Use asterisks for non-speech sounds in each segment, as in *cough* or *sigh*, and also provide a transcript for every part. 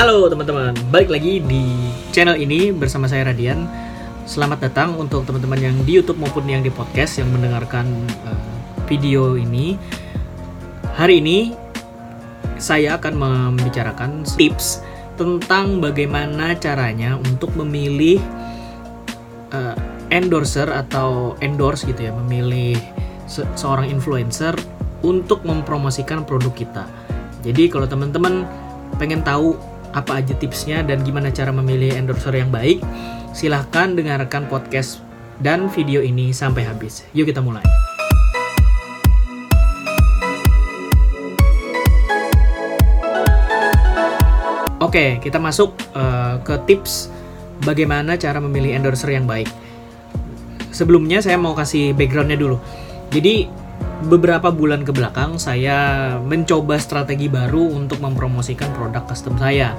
Halo teman-teman, balik lagi di channel ini bersama saya Radian. Selamat datang untuk teman-teman yang di YouTube maupun yang di podcast yang mendengarkan uh, video ini. Hari ini saya akan membicarakan tips tentang bagaimana caranya untuk memilih uh, endorser atau endorse gitu ya, memilih se seorang influencer untuk mempromosikan produk kita. Jadi kalau teman-teman pengen tahu apa aja tipsnya dan gimana cara memilih endorser yang baik, silahkan dengarkan podcast dan video ini sampai habis. Yuk kita mulai. Oke, kita masuk uh, ke tips bagaimana cara memilih endorser yang baik. Sebelumnya saya mau kasih backgroundnya dulu. Jadi beberapa bulan ke belakang saya mencoba strategi baru untuk mempromosikan produk custom saya.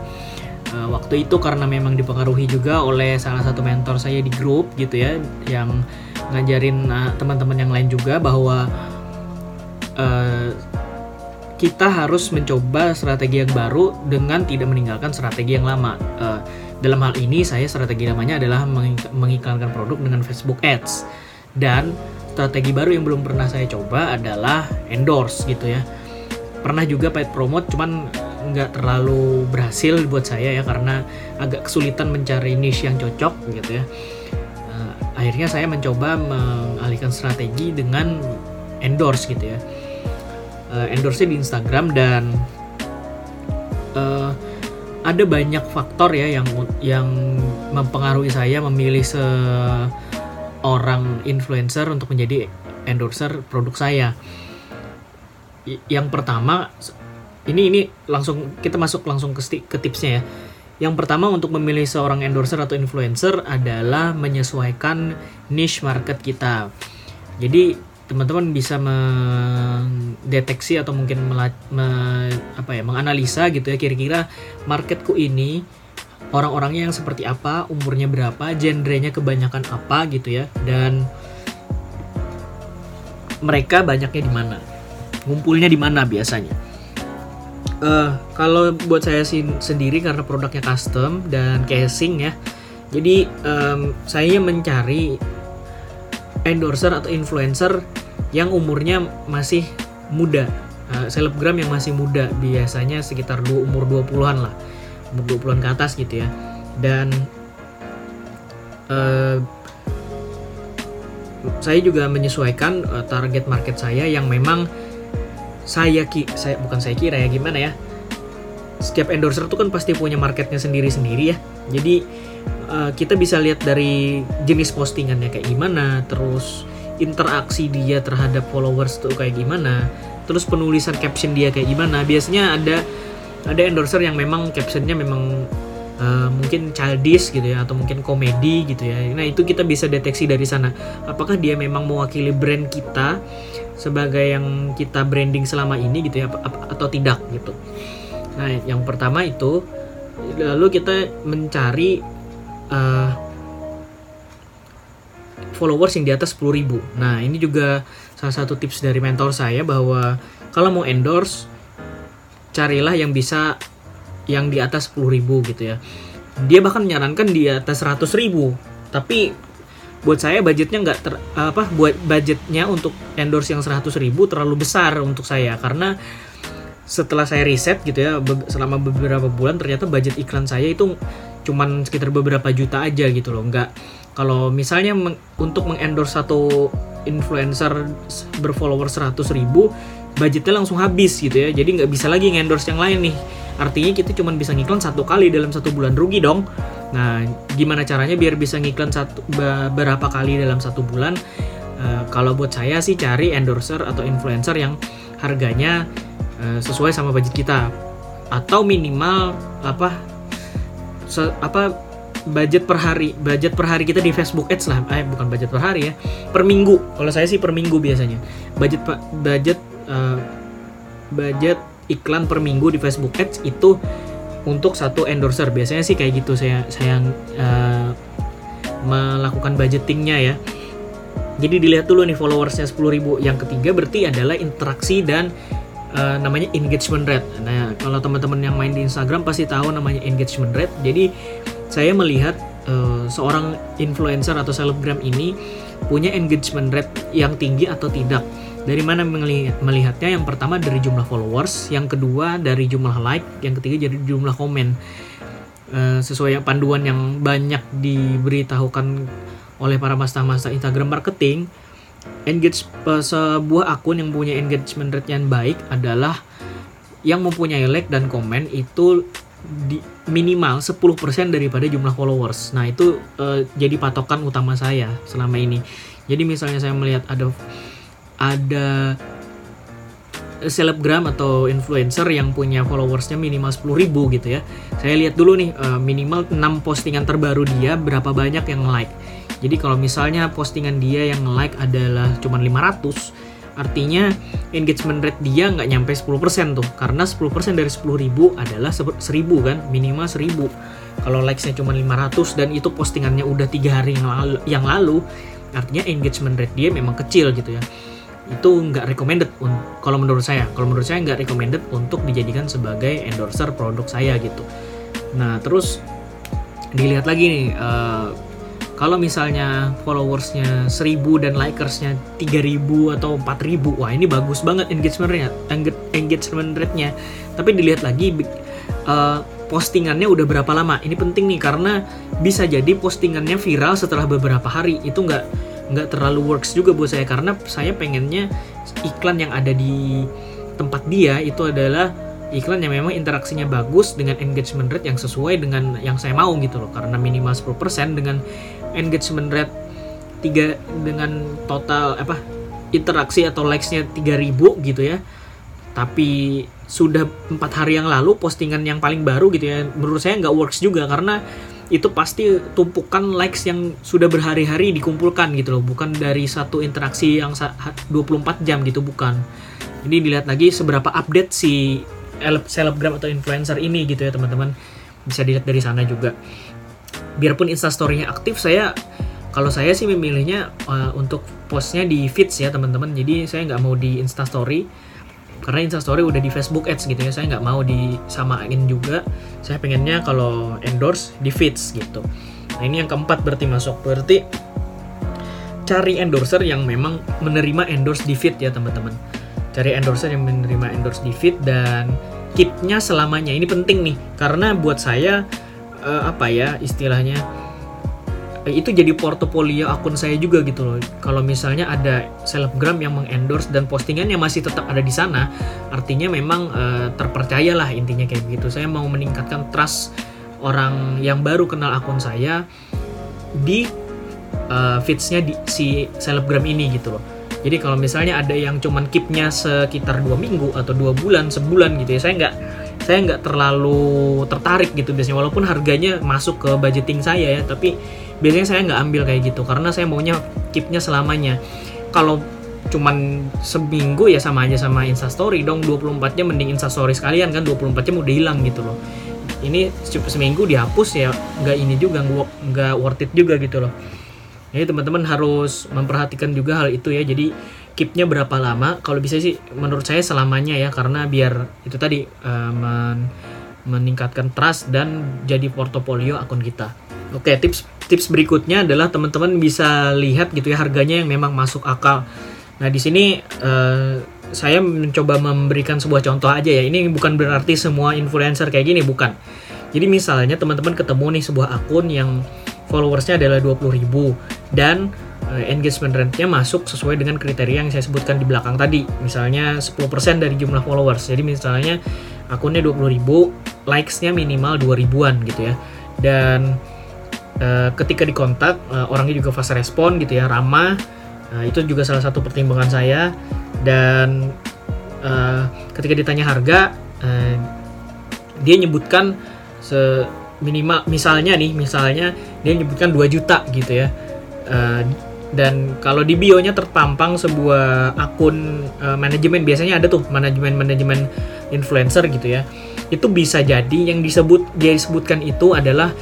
Uh, waktu itu karena memang dipengaruhi juga oleh salah satu mentor saya di grup gitu ya, yang ngajarin uh, teman-teman yang lain juga bahwa uh, kita harus mencoba strategi yang baru dengan tidak meninggalkan strategi yang lama. Uh, dalam hal ini saya strategi namanya adalah mengiklankan produk dengan Facebook Ads dan strategi baru yang belum pernah saya coba adalah endorse gitu ya. Pernah juga paid promote cuman nggak terlalu berhasil buat saya ya karena agak kesulitan mencari niche yang cocok gitu ya. Uh, akhirnya saya mencoba mengalihkan strategi dengan endorse gitu ya. Uh, endorse di Instagram dan uh, ada banyak faktor ya yang yang mempengaruhi saya memilih se orang influencer untuk menjadi endorser produk saya. Yang pertama ini ini langsung kita masuk langsung ke, ke tipsnya ya. Yang pertama untuk memilih seorang endorser atau influencer adalah menyesuaikan niche market kita. Jadi teman-teman bisa mendeteksi atau mungkin me, apa ya menganalisa gitu ya kira-kira marketku ini orang-orangnya yang seperti apa, umurnya berapa, genrenya kebanyakan apa gitu ya, dan mereka banyaknya di mana, ngumpulnya di mana biasanya. Uh, kalau buat saya sendiri karena produknya custom dan casing ya, jadi um, saya mencari endorser atau influencer yang umurnya masih muda, uh, selebgram yang masih muda, biasanya sekitar umur 20-an lah umur 20-an ke atas gitu ya. Dan uh, saya juga menyesuaikan uh, target market saya yang memang saya ki saya bukan saya kira ya gimana ya. Setiap endorser tuh kan pasti punya marketnya sendiri-sendiri ya. Jadi uh, kita bisa lihat dari jenis postingannya kayak gimana terus interaksi dia terhadap followers tuh kayak gimana terus penulisan caption dia kayak gimana. Biasanya ada ada endorser yang memang captionnya memang uh, mungkin childish gitu ya atau mungkin komedi gitu ya. Nah itu kita bisa deteksi dari sana. Apakah dia memang mewakili brand kita sebagai yang kita branding selama ini gitu ya atau tidak gitu? Nah yang pertama itu lalu kita mencari uh, followers yang di atas 10.000 nah ini juga salah satu tips dari mentor saya bahwa kalau mau endorse carilah yang bisa yang di atas 10.000 gitu ya. Dia bahkan menyarankan di atas 100.000 tapi buat saya budgetnya nggak ter apa buat budgetnya untuk endorse yang 100.000 terlalu besar untuk saya. Karena setelah saya riset gitu ya be selama beberapa bulan ternyata budget iklan saya itu cuman sekitar beberapa juta aja gitu loh. Nggak kalau misalnya meng untuk mengendorse satu influencer berfollower 100 ribu budgetnya langsung habis gitu ya. Jadi nggak bisa lagi ngendorse yang lain nih. Artinya kita cuma bisa ngiklan satu kali dalam satu bulan. Rugi dong. Nah gimana caranya biar bisa ngiklan satu beberapa kali dalam satu bulan? Uh, kalau buat saya sih cari endorser atau influencer yang harganya uh, sesuai sama budget kita. Atau minimal apa se, apa budget per hari. Budget per hari kita di Facebook Ads lah. Eh bukan budget per hari ya. Per minggu. Kalau saya sih per minggu biasanya. Budget budget uh, budget iklan per minggu di Facebook Ads itu untuk satu endorser biasanya sih kayak gitu saya saya uh, melakukan budgetingnya ya jadi dilihat dulu nih followersnya 10.000 yang ketiga berarti adalah interaksi dan uh, namanya engagement rate. Nah, kalau teman-teman yang main di Instagram pasti tahu namanya engagement rate. Jadi saya melihat uh, seorang influencer atau selebgram ini punya engagement rate yang tinggi atau tidak. Dari mana melihatnya? Yang pertama dari jumlah followers, yang kedua dari jumlah like, yang ketiga dari jumlah komen. Uh, sesuai panduan yang banyak diberitahukan oleh para master-master Instagram marketing, engage sebuah akun yang punya engagement rate yang baik adalah yang mempunyai like dan komen itu di minimal 10% daripada jumlah followers. Nah, itu uh, jadi patokan utama saya selama ini. Jadi misalnya saya melihat ada ada selebgram atau influencer yang punya followersnya minimal 10 ribu gitu ya. Saya lihat dulu nih uh, minimal 6 postingan terbaru dia berapa banyak yang like. Jadi kalau misalnya postingan dia yang like adalah cuma 500, artinya engagement rate dia nggak nyampe 10% tuh. Karena 10% dari 10.000 adalah 1000 kan, minimal 1000. Kalau likes-nya cuma 500 dan itu postingannya udah tiga hari yang lalu, artinya engagement rate dia memang kecil gitu ya. Itu nggak recommended kalau menurut saya. Kalau menurut saya nggak recommended untuk dijadikan sebagai endorser produk saya gitu. Nah terus dilihat lagi nih uh, kalau misalnya followersnya 1000 dan likersnya 3000 atau 4000 wah ini bagus banget engagementnya engagement rate-nya tapi dilihat lagi uh, postingannya udah berapa lama ini penting nih karena bisa jadi postingannya viral setelah beberapa hari itu nggak nggak terlalu works juga buat saya. Karena saya pengennya iklan yang ada di tempat dia itu adalah iklan yang memang interaksinya bagus dengan engagement rate yang sesuai dengan yang saya mau gitu loh. Karena minimal 10% dengan engagement rate tiga dengan total apa interaksi atau likes-nya 3000 gitu ya. Tapi sudah empat hari yang lalu postingan yang paling baru gitu ya menurut saya nggak works juga karena itu pasti tumpukan likes yang sudah berhari-hari dikumpulkan gitu loh. Bukan dari satu interaksi yang 24 jam gitu bukan. Jadi dilihat lagi seberapa update si selebgram atau influencer ini gitu ya teman-teman. Bisa dilihat dari sana juga. Biarpun instastorynya aktif saya kalau saya sih memilihnya uh, untuk postnya di feeds ya teman-teman. Jadi saya nggak mau di instastory karena instastory udah di Facebook Ads gitu ya saya nggak mau disamain juga. Saya pengennya kalau endorse di feeds gitu. Nah ini yang keempat berarti masuk. Berarti cari endorser yang memang menerima endorse di feed ya teman-teman. Cari endorser yang menerima endorse di feed dan keepnya selamanya. Ini penting nih karena buat saya uh, apa ya istilahnya itu jadi portofolio akun saya juga gitu loh. Kalau misalnya ada selebgram yang mengendorse dan postingannya masih tetap ada di sana, artinya memang uh, terpercayalah intinya kayak begitu. Saya mau meningkatkan trust orang yang baru kenal akun saya di uh, feedsnya di si selebgram ini gitu loh. Jadi kalau misalnya ada yang cuman keepnya sekitar dua minggu atau dua bulan, sebulan gitu ya, saya nggak saya nggak terlalu tertarik gitu biasanya walaupun harganya masuk ke budgeting saya ya tapi biasanya saya nggak ambil kayak gitu karena saya maunya keepnya selamanya. Kalau cuman seminggu ya sama aja sama instastory dong 24 jam mending instastory sekalian kan 24 jam udah hilang gitu loh. Ini seminggu dihapus ya nggak ini juga nggak worth it juga gitu loh. Jadi teman-teman harus memperhatikan juga hal itu ya. Jadi keepnya berapa lama? Kalau bisa sih menurut saya selamanya ya karena biar itu tadi uh, men meningkatkan trust dan jadi portofolio akun kita. Oke tips tips berikutnya adalah teman-teman bisa lihat gitu ya harganya yang memang masuk akal nah di sini uh, saya mencoba memberikan sebuah contoh aja ya ini bukan berarti semua influencer kayak gini bukan jadi misalnya teman-teman ketemu nih sebuah akun yang followersnya adalah 20.000 dan Eh, engagement rate-nya masuk sesuai dengan kriteria yang saya sebutkan di belakang tadi. Misalnya 10% dari jumlah followers. Jadi misalnya akunnya 20.000, likes-nya minimal 2000-an gitu ya. Dan e, ketika dikontak e, orangnya juga fast respon gitu ya, ramah. E, itu juga salah satu pertimbangan saya dan e, ketika ditanya harga e, dia nyebutkan se minimal misalnya nih, misalnya dia nyebutkan 2 juta gitu ya. Uh, dan kalau di bio-nya terpampang sebuah akun uh, manajemen biasanya ada tuh manajemen manajemen influencer gitu ya itu bisa jadi yang disebut dia disebutkan itu adalah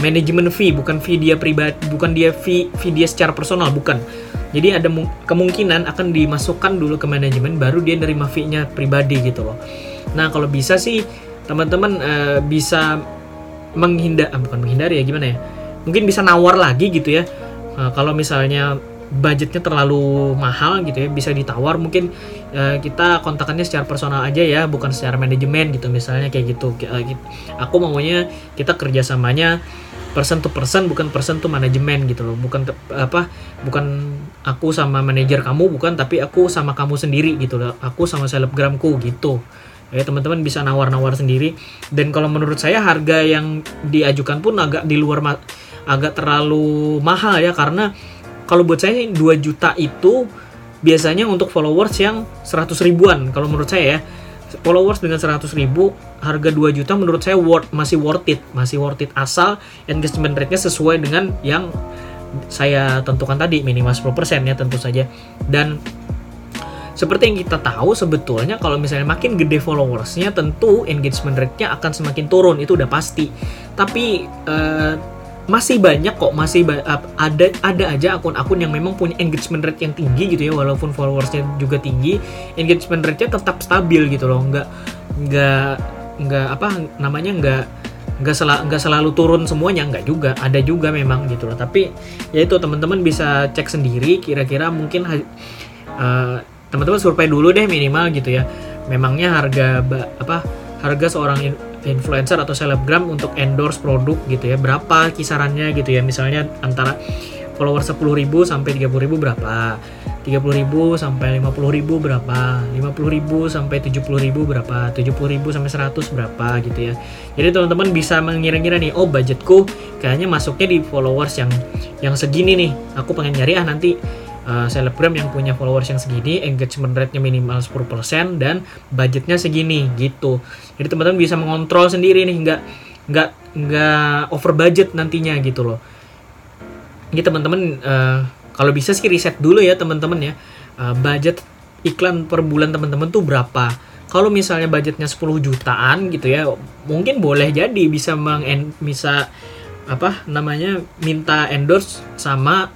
manajemen fee bukan fee dia pribadi bukan dia fee fee dia secara personal bukan. Jadi ada kemungkinan akan dimasukkan dulu ke manajemen baru dia nerima fee-nya pribadi gitu loh. Nah kalau bisa sih teman-teman uh, bisa menghindar ah, bukan menghindari ya gimana ya? Mungkin bisa nawar lagi gitu ya. Uh, kalau misalnya budgetnya terlalu mahal gitu ya bisa ditawar mungkin uh, kita kontakannya secara personal aja ya bukan secara manajemen gitu misalnya kayak gitu. Uh, aku maunya kita kerjasamanya person to person bukan person to manajemen gitu loh. Bukan apa bukan aku sama manajer kamu bukan tapi aku sama kamu sendiri gitu loh. Aku sama selebgramku gitu. Ya teman-teman bisa nawar-nawar sendiri. Dan kalau menurut saya harga yang diajukan pun agak di luar agak terlalu mahal ya karena kalau buat saya 2 juta itu biasanya untuk followers yang 100 ribuan kalau menurut saya ya. Followers dengan 100 ribu harga 2 juta menurut saya worth masih worth it masih worth it. Asal engagement rate-nya sesuai dengan yang saya tentukan tadi minimal 10% ya tentu saja. Dan seperti yang kita tahu sebetulnya kalau misalnya makin gede followersnya tentu engagement rate-nya akan semakin turun itu udah pasti. Tapi uh, masih banyak kok masih ba ada ada aja akun-akun yang memang punya engagement rate yang tinggi gitu ya walaupun followersnya juga tinggi engagement rate-nya tetap stabil gitu loh nggak nggak nggak apa namanya nggak nggak sel nggak selalu turun semuanya nggak juga ada juga memang gitu loh. Tapi ya itu teman-teman bisa cek sendiri kira-kira mungkin uh, teman-teman survei dulu deh minimal gitu ya. Memangnya harga apa harga seorang influencer atau selebgram untuk endorse produk gitu ya. Berapa kisarannya gitu ya? Misalnya antara follower 10.000 sampai 30.000 berapa? 30.000 sampai 50.000 berapa? 50.000 sampai 70.000 berapa? 70.000 sampai 100 berapa gitu ya. Jadi teman-teman bisa mengira-ngira nih oh budgetku kayaknya masuknya di followers yang yang segini nih. Aku pengen nyari ah nanti uh, selebgram yang punya followers yang segini, engagement rate-nya minimal 10% dan budgetnya segini gitu. Jadi teman-teman bisa mengontrol sendiri nih, nggak nggak nggak over budget nantinya gitu loh. Ini teman-teman uh, kalau bisa sih riset dulu ya teman-teman ya. Uh, budget iklan per bulan teman-teman tuh berapa? Kalau misalnya budgetnya 10 jutaan gitu ya, mungkin boleh jadi bisa meng bisa apa namanya minta endorse sama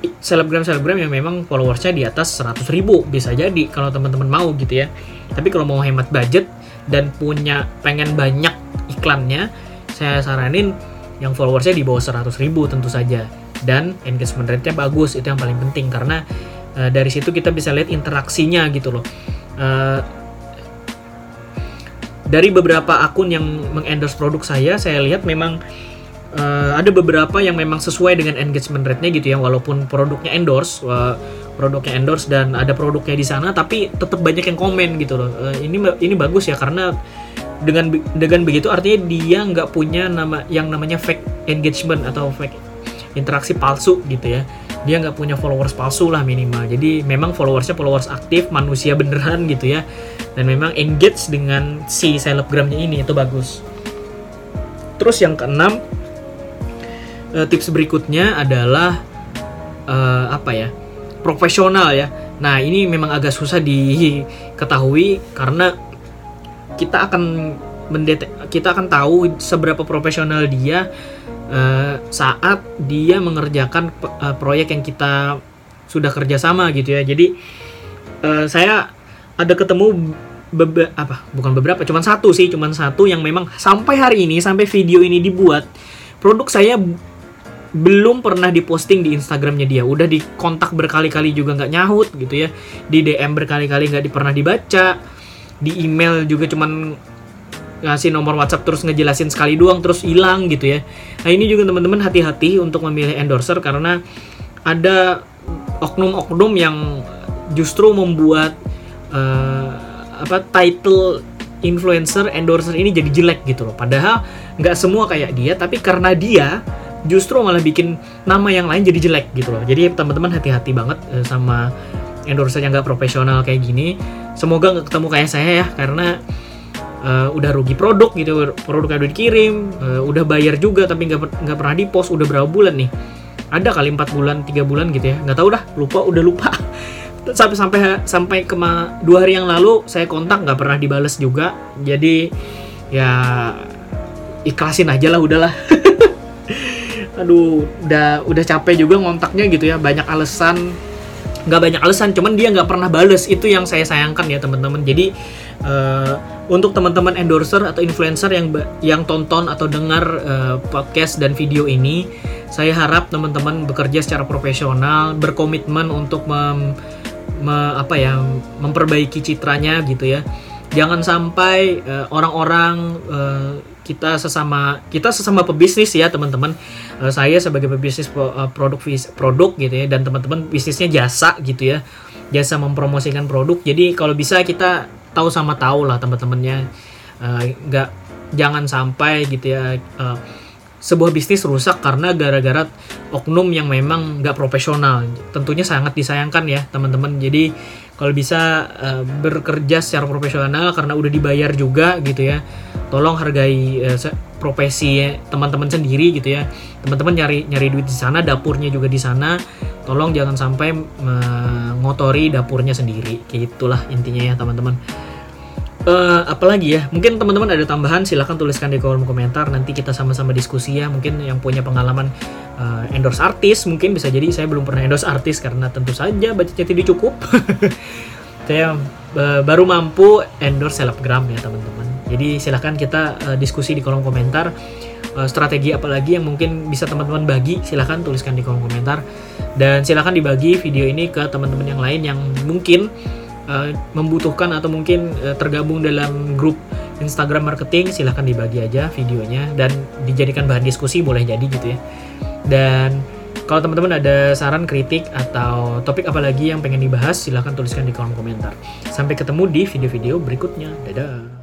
selebgram-selebgram yang memang followersnya di atas 100 ribu. Bisa jadi kalau teman-teman mau gitu ya. Tapi kalau mau hemat budget dan punya pengen banyak iklannya saya saranin yang followersnya di bawah 100 ribu tentu saja. Dan engagement rate-nya bagus itu yang paling penting. Karena uh, dari situ kita bisa lihat interaksinya gitu loh. Uh, dari beberapa akun yang mengendorse produk saya saya lihat memang uh, ada beberapa yang memang sesuai dengan engagement rate-nya gitu ya walaupun produknya endorse uh, produknya endorse dan ada produknya di sana tapi tetap banyak yang komen gitu loh. Uh, ini ini bagus ya karena dengan dengan begitu artinya dia nggak punya nama yang namanya fake engagement atau fake interaksi palsu gitu ya. Dia nggak punya followers palsu lah minimal. Jadi memang followersnya followers aktif manusia beneran gitu ya. Dan memang engage dengan si selebgramnya ini itu bagus. Terus yang keenam uh, tips berikutnya adalah uh, apa ya profesional ya. Nah ini memang agak susah diketahui karena kita akan mendetek kita akan tahu seberapa profesional dia uh, saat dia mengerjakan uh, proyek yang kita sudah kerjasama gitu ya. Jadi uh, saya ada ketemu bebe apa bukan beberapa cuman satu sih cuman satu yang memang sampai hari ini sampai video ini dibuat produk saya belum pernah diposting di Instagramnya dia. Udah dikontak berkali-kali juga nggak nyahut gitu ya. Di DM berkali-kali nggak pernah dibaca. Di email juga cuman ngasih nomor WhatsApp terus ngejelasin sekali doang terus hilang gitu ya. Nah ini juga teman-teman hati-hati untuk memilih endorser karena ada oknum-oknum yang justru membuat uh, apa title influencer endorser ini jadi jelek gitu loh. Padahal nggak semua kayak dia tapi karena dia justru malah bikin nama yang lain jadi jelek gitu loh. Jadi teman-teman hati-hati banget uh, sama endorser yang nggak profesional kayak gini. Semoga nggak ketemu kayak saya ya karena uh, udah rugi produk gitu produknya udah dikirim uh, udah bayar juga tapi nggak nggak pernah di post udah berapa bulan nih? Ada kali empat bulan tiga bulan gitu ya. Nggak tahu dah lupa udah lupa. *laughs* Sampai sampai sampai ke dua hari yang lalu saya kontak nggak pernah dibales juga. Jadi ya ikhlasin aja lah udahlah *laughs* aduh udah udah capek juga ngontaknya gitu ya. Banyak alasan nggak banyak alasan cuman dia nggak pernah bales. Itu yang saya sayangkan ya teman-teman. Jadi uh, untuk teman-teman endorser atau influencer yang yang tonton atau dengar uh, podcast dan video ini saya harap teman-teman bekerja secara profesional berkomitmen untuk mem, me, apa ya memperbaiki citranya gitu ya. Jangan sampai uh, orang-orang uh, kita sesama kita sesama pebisnis ya teman-teman. Uh, saya sebagai pebisnis uh, produk produk gitu ya dan teman-teman bisnisnya jasa gitu ya. Jasa mempromosikan produk. Jadi kalau bisa kita tahu sama tahu lah teman-temannya. Nggak uh, jangan sampai gitu ya uh, sebuah bisnis rusak karena gara-gara oknum yang memang nggak profesional. Tentunya sangat disayangkan ya teman-teman. Jadi kalau bisa uh, bekerja secara profesional karena udah dibayar juga gitu ya tolong hargai uh, profesi teman-teman sendiri gitu ya. Teman-teman nyari nyari duit di sana dapurnya juga di sana. Tolong jangan sampai mengotori dapurnya sendiri. Gitulah intinya ya teman-teman. Uh, apalagi ya mungkin teman-teman ada tambahan silahkan tuliskan di kolom komentar. Nanti kita sama-sama diskusi ya mungkin yang punya pengalaman uh, endorse artis mungkin bisa jadi saya belum pernah endorse artis karena tentu saja budgetnya tidak cukup. *laughs* Saya uh, baru mampu endorse selebgram ya teman-teman jadi silahkan kita uh, diskusi di kolom komentar uh, strategi apa lagi yang mungkin bisa teman-teman bagi silahkan tuliskan di kolom komentar dan silahkan dibagi video ini ke teman-teman yang lain yang mungkin uh, membutuhkan atau mungkin uh, tergabung dalam grup Instagram marketing silahkan dibagi aja videonya dan dijadikan bahan diskusi boleh jadi gitu ya dan kalau teman-teman ada saran, kritik, atau topik apa lagi yang pengen dibahas, silahkan tuliskan di kolom komentar. Sampai ketemu di video-video berikutnya. Dadah!